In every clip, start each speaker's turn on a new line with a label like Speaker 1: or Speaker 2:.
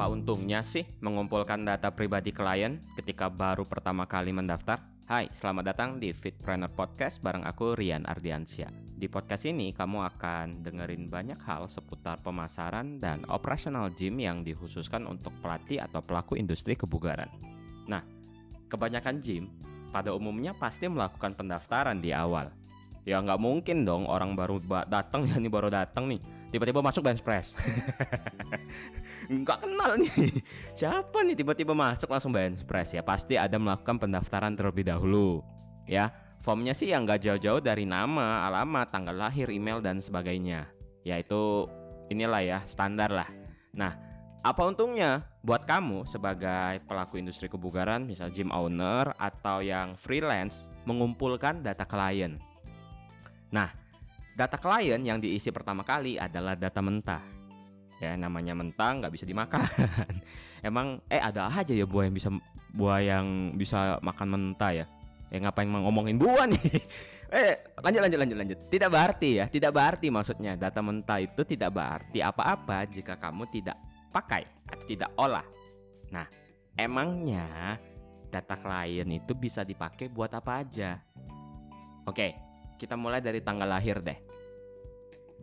Speaker 1: Apa untungnya sih mengumpulkan data pribadi klien ketika baru pertama kali mendaftar? Hai, selamat datang di Fitpreneur Podcast bareng aku Rian Ardiansyah. Di podcast ini kamu akan dengerin banyak hal seputar pemasaran dan operasional gym yang dikhususkan untuk pelatih atau pelaku industri kebugaran. Nah, kebanyakan gym pada umumnya pasti melakukan pendaftaran di awal. Ya nggak mungkin dong orang baru datang ya ini baru datang nih tiba-tiba masuk bench press. Nggak kenal nih. Siapa nih tiba-tiba masuk langsung bench press ya? Pasti ada melakukan pendaftaran terlebih dahulu ya. Formnya sih yang nggak jauh-jauh dari nama alamat tanggal lahir email dan sebagainya. Ya itu inilah ya standar lah. Nah apa untungnya? Buat kamu sebagai pelaku industri kebugaran misal gym owner atau yang freelance mengumpulkan data klien. Nah Data klien yang diisi pertama kali adalah data mentah. Ya namanya mentah nggak bisa dimakan. Emang eh ada aja ya buah yang bisa buah yang bisa makan mentah ya. Ya ngapain ngomongin buah nih? eh lanjut lanjut lanjut lanjut. Tidak berarti ya, tidak berarti maksudnya data mentah itu tidak berarti apa-apa jika kamu tidak pakai atau tidak olah. Nah, emangnya data klien itu bisa dipakai buat apa aja? Oke, kita mulai dari tanggal lahir deh.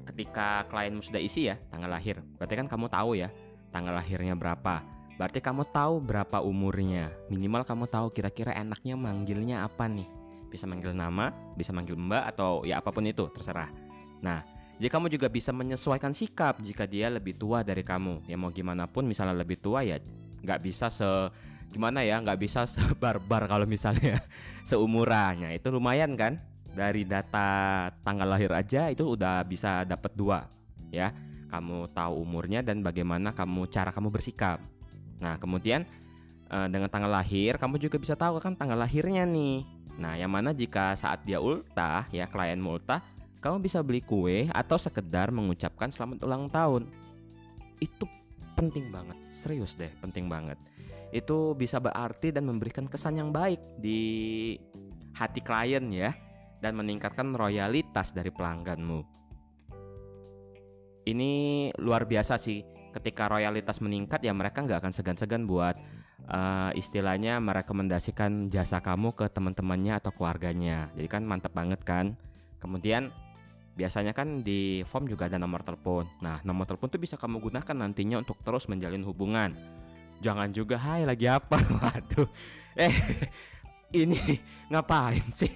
Speaker 1: Ketika klienmu sudah isi ya tanggal lahir, berarti kan kamu tahu ya tanggal lahirnya berapa. Berarti kamu tahu berapa umurnya. Minimal kamu tahu kira-kira enaknya manggilnya apa nih. Bisa manggil nama, bisa manggil mbak atau ya apa pun itu, terserah. Nah, jadi kamu juga bisa menyesuaikan sikap jika dia lebih tua dari kamu. Ya mau gimana pun misalnya lebih tua ya nggak bisa se gimana ya nggak bisa sebarbar kalau misalnya seumurannya itu lumayan kan dari data tanggal lahir aja itu udah bisa dapat dua ya. Kamu tahu umurnya dan bagaimana kamu cara kamu bersikap. Nah kemudian eh, dengan tanggal lahir kamu juga bisa tahu kan tanggal lahirnya nih. Nah yang mana jika saat dia ultah ya klien ultah kamu bisa beli kue atau sekedar mengucapkan selamat ulang tahun. Itu penting banget serius deh penting banget. Itu bisa berarti dan memberikan kesan yang baik di hati klien ya dan meningkatkan royalitas dari pelangganmu. Ini luar biasa sih. Ketika royalitas meningkat ya mereka nggak akan segan-segan buat uh, istilahnya merekomendasikan jasa kamu ke teman-temannya atau keluarganya. Jadi kan mantap banget kan. Kemudian biasanya kan di form juga ada nomor telepon. Nah, nomor telepon tuh bisa kamu gunakan nantinya untuk terus menjalin hubungan. Jangan juga hai lagi apa? Waduh. Eh, ini ngapain sih?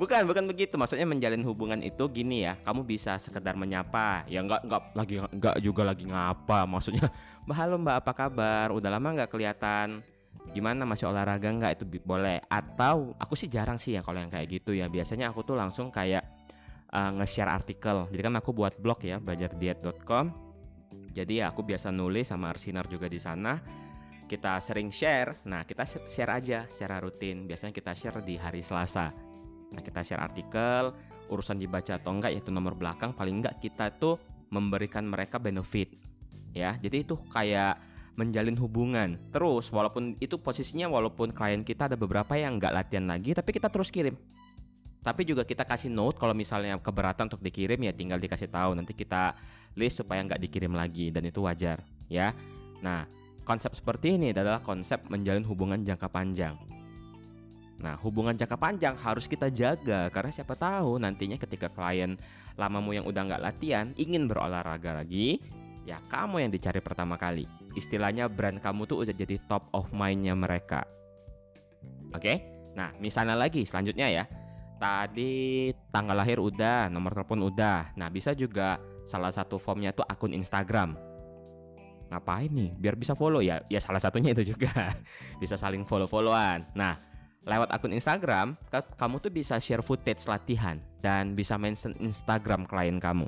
Speaker 1: Bukan, bukan begitu. Maksudnya menjalin hubungan itu gini ya. Kamu bisa sekedar menyapa. Ya nggak nggak lagi nggak juga lagi ngapa. Maksudnya, halo mbak apa kabar? Udah lama nggak kelihatan. Gimana masih olahraga nggak itu boleh. Atau aku sih jarang sih ya kalau yang kayak gitu ya. Biasanya aku tuh langsung kayak uh, nge-share artikel. Jadi kan aku buat blog ya belajardiet.com. Jadi ya aku biasa nulis sama Arsinar juga di sana kita sering share. Nah, kita share aja secara rutin. Biasanya kita share di hari Selasa. Nah kita share artikel, urusan dibaca atau enggak yaitu nomor belakang paling enggak kita tuh memberikan mereka benefit ya. Jadi itu kayak menjalin hubungan terus walaupun itu posisinya walaupun klien kita ada beberapa yang enggak latihan lagi tapi kita terus kirim. Tapi juga kita kasih note kalau misalnya keberatan untuk dikirim ya tinggal dikasih tahu. Nanti kita list supaya nggak dikirim lagi dan itu wajar ya. Nah konsep seperti ini adalah konsep menjalin hubungan jangka panjang Nah, hubungan jangka panjang harus kita jaga karena siapa tahu nantinya ketika klien lamamu yang udah nggak latihan ingin berolahraga lagi, ya kamu yang dicari pertama kali. Istilahnya brand kamu tuh udah jadi top of mindnya mereka. Oke? Nah, misalnya lagi selanjutnya ya. Tadi tanggal lahir udah, nomor telepon udah. Nah, bisa juga salah satu formnya tuh akun Instagram. Ngapain nih? Biar bisa follow ya. Ya salah satunya itu juga. bisa saling follow-followan. Nah, lewat akun Instagram, kamu tuh bisa share footage latihan dan bisa mention Instagram klien kamu.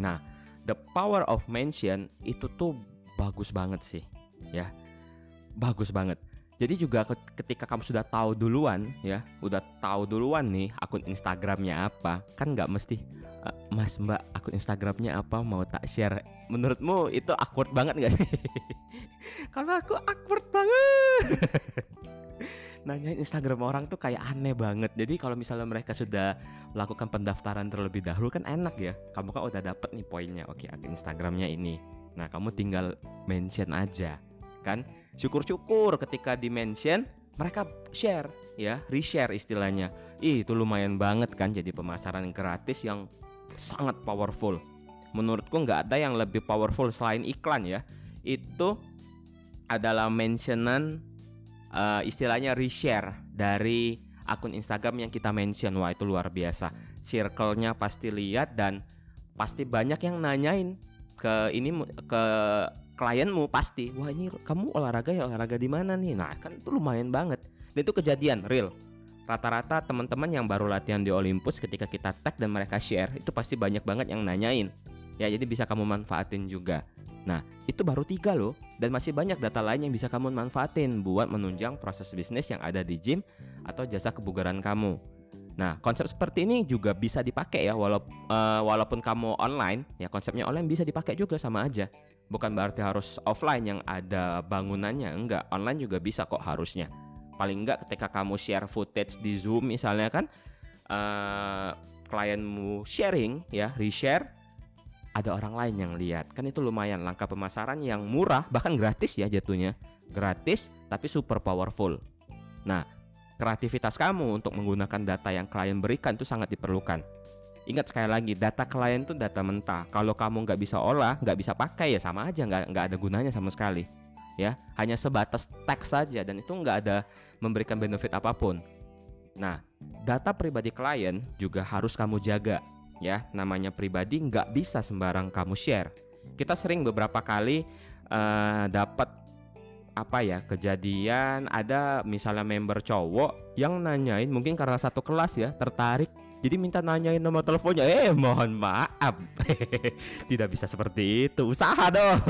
Speaker 1: Nah, the power of mention itu tuh bagus banget sih, ya. Bagus banget. Jadi juga ketika kamu sudah tahu duluan ya, udah tahu duluan nih akun Instagramnya apa, kan nggak mesti Mas Mbak akun Instagramnya apa mau tak share. Menurutmu itu awkward banget nggak sih? Kalau aku awkward banget. nanyain Instagram orang tuh kayak aneh banget. Jadi kalau misalnya mereka sudah melakukan pendaftaran terlebih dahulu kan enak ya. Kamu kan udah dapet nih poinnya. Oke, akun Instagramnya ini. Nah, kamu tinggal mention aja. Kan? Syukur-syukur ketika di mention mereka share ya, reshare istilahnya. Ih, itu lumayan banget kan jadi pemasaran gratis yang sangat powerful. Menurutku nggak ada yang lebih powerful selain iklan ya. Itu adalah mentionan uh, istilahnya reshare dari akun Instagram yang kita mention. Wah, itu luar biasa. Circle-nya pasti lihat dan pasti banyak yang nanyain ke ini ke klienmu pasti wah ini kamu olahraga ya olahraga di mana nih nah kan itu lumayan banget dan itu kejadian real rata-rata teman-teman yang baru latihan di Olympus ketika kita tag dan mereka share itu pasti banyak banget yang nanyain ya jadi bisa kamu manfaatin juga nah itu baru tiga loh dan masih banyak data lain yang bisa kamu manfaatin buat menunjang proses bisnis yang ada di gym atau jasa kebugaran kamu Nah, konsep seperti ini juga bisa dipakai ya, walaupun uh, walaupun kamu online, ya konsepnya online bisa dipakai juga sama aja. Bukan berarti harus offline yang ada bangunannya, enggak. Online juga bisa kok harusnya. Paling enggak ketika kamu share footage di Zoom misalnya kan, uh, klienmu sharing ya, reshare, ada orang lain yang lihat. Kan itu lumayan langkah pemasaran yang murah, bahkan gratis ya jatuhnya. Gratis tapi super powerful. Nah, kreativitas kamu untuk menggunakan data yang klien berikan itu sangat diperlukan. Ingat sekali lagi, data klien itu data mentah. Kalau kamu nggak bisa olah, nggak bisa pakai ya sama aja, nggak nggak ada gunanya sama sekali. Ya, hanya sebatas teks saja dan itu nggak ada memberikan benefit apa pun. Nah, data pribadi klien juga harus kamu jaga. Ya, namanya pribadi nggak bisa sembarang kamu share. Kita sering beberapa kali uh, dapat apa ya kejadian ada misalnya member cowok yang nanyain mungkin karena satu kelas ya tertarik jadi minta nanyain nomor teleponnya. Eh mohon maaf. Tidak bisa seperti itu. Usaha dong.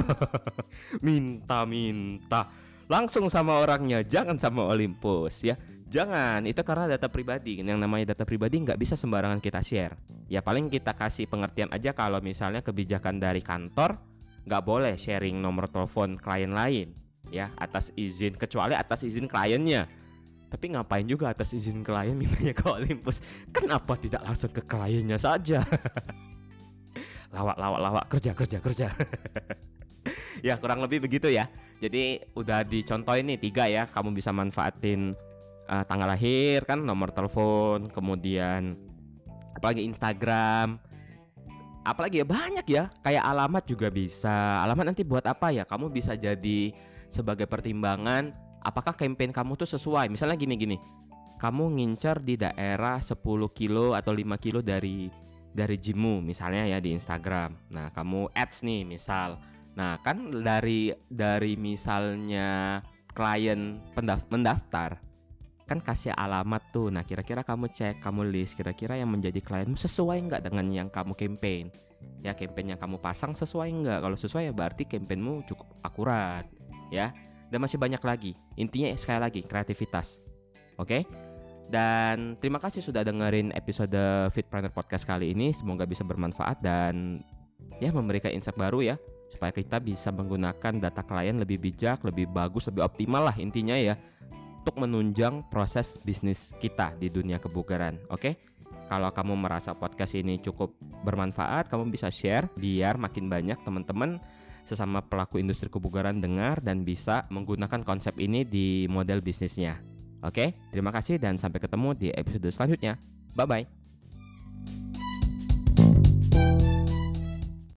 Speaker 1: Minta minta langsung sama orangnya. Jangan sama Olympus ya. Jangan. Itu karena data pribadi. Yang namanya data pribadi nggak bisa sembarangan kita share. Ya paling kita kasih pengertian aja kalau misalnya kebijakan dari kantor nggak boleh sharing nomor telepon klien lain ya atas izin. Kecuali atas izin kliennya tapi ngapain juga atas izin klien mintanya ke Olympus? Kenapa tidak langsung ke kliennya saja? Lawak lawak lawak. Kerja kerja kerja. Ya kurang lebih begitu ya. Jadi udah dicontohin nih tiga ya. Kamu bisa manfaatin uh, tanggal lahir kan nomor telepon kemudian apalagi Instagram. Apalagi ya banyak ya. Kayak alamat juga bisa. Alamat nanti buat apa ya? Kamu bisa jadi sebagai pertimbangan apakah campaign kamu tuh sesuai. Misalnya gini-gini. Kamu ngincer di daerah 10 kilo atau 5 kilo dari dari gymmu misalnya ya di Instagram. Nah, kamu ads nih misal. Nah, kan dari dari misalnya klien pendaft mendaftar kan kasih alamat tuh. Nah, kira-kira kamu cek, kamu list kira-kira yang menjadi klien sesuai nggak dengan yang kamu campaign. Ya, campaign yang kamu pasang sesuai nggak? Kalau sesuai ya berarti campaignmu cukup akurat ya dan masih banyak lagi intinya sekali lagi kreativitas oke okay? dan terima kasih sudah dengerin episode Fitpreneur Podcast kali ini semoga bisa bermanfaat dan ya memberikan insight baru ya supaya kita bisa menggunakan data klien lebih bijak, lebih bagus, lebih optimal lah intinya ya untuk menunjang proses bisnis kita di dunia kebugaran. Oke? Okay? Kalau kamu merasa podcast ini cukup bermanfaat, kamu bisa share biar makin banyak teman-teman sesama pelaku industri kebugaran dengar dan bisa menggunakan konsep ini di model bisnisnya. Oke, terima kasih dan sampai ketemu di episode selanjutnya. Bye bye.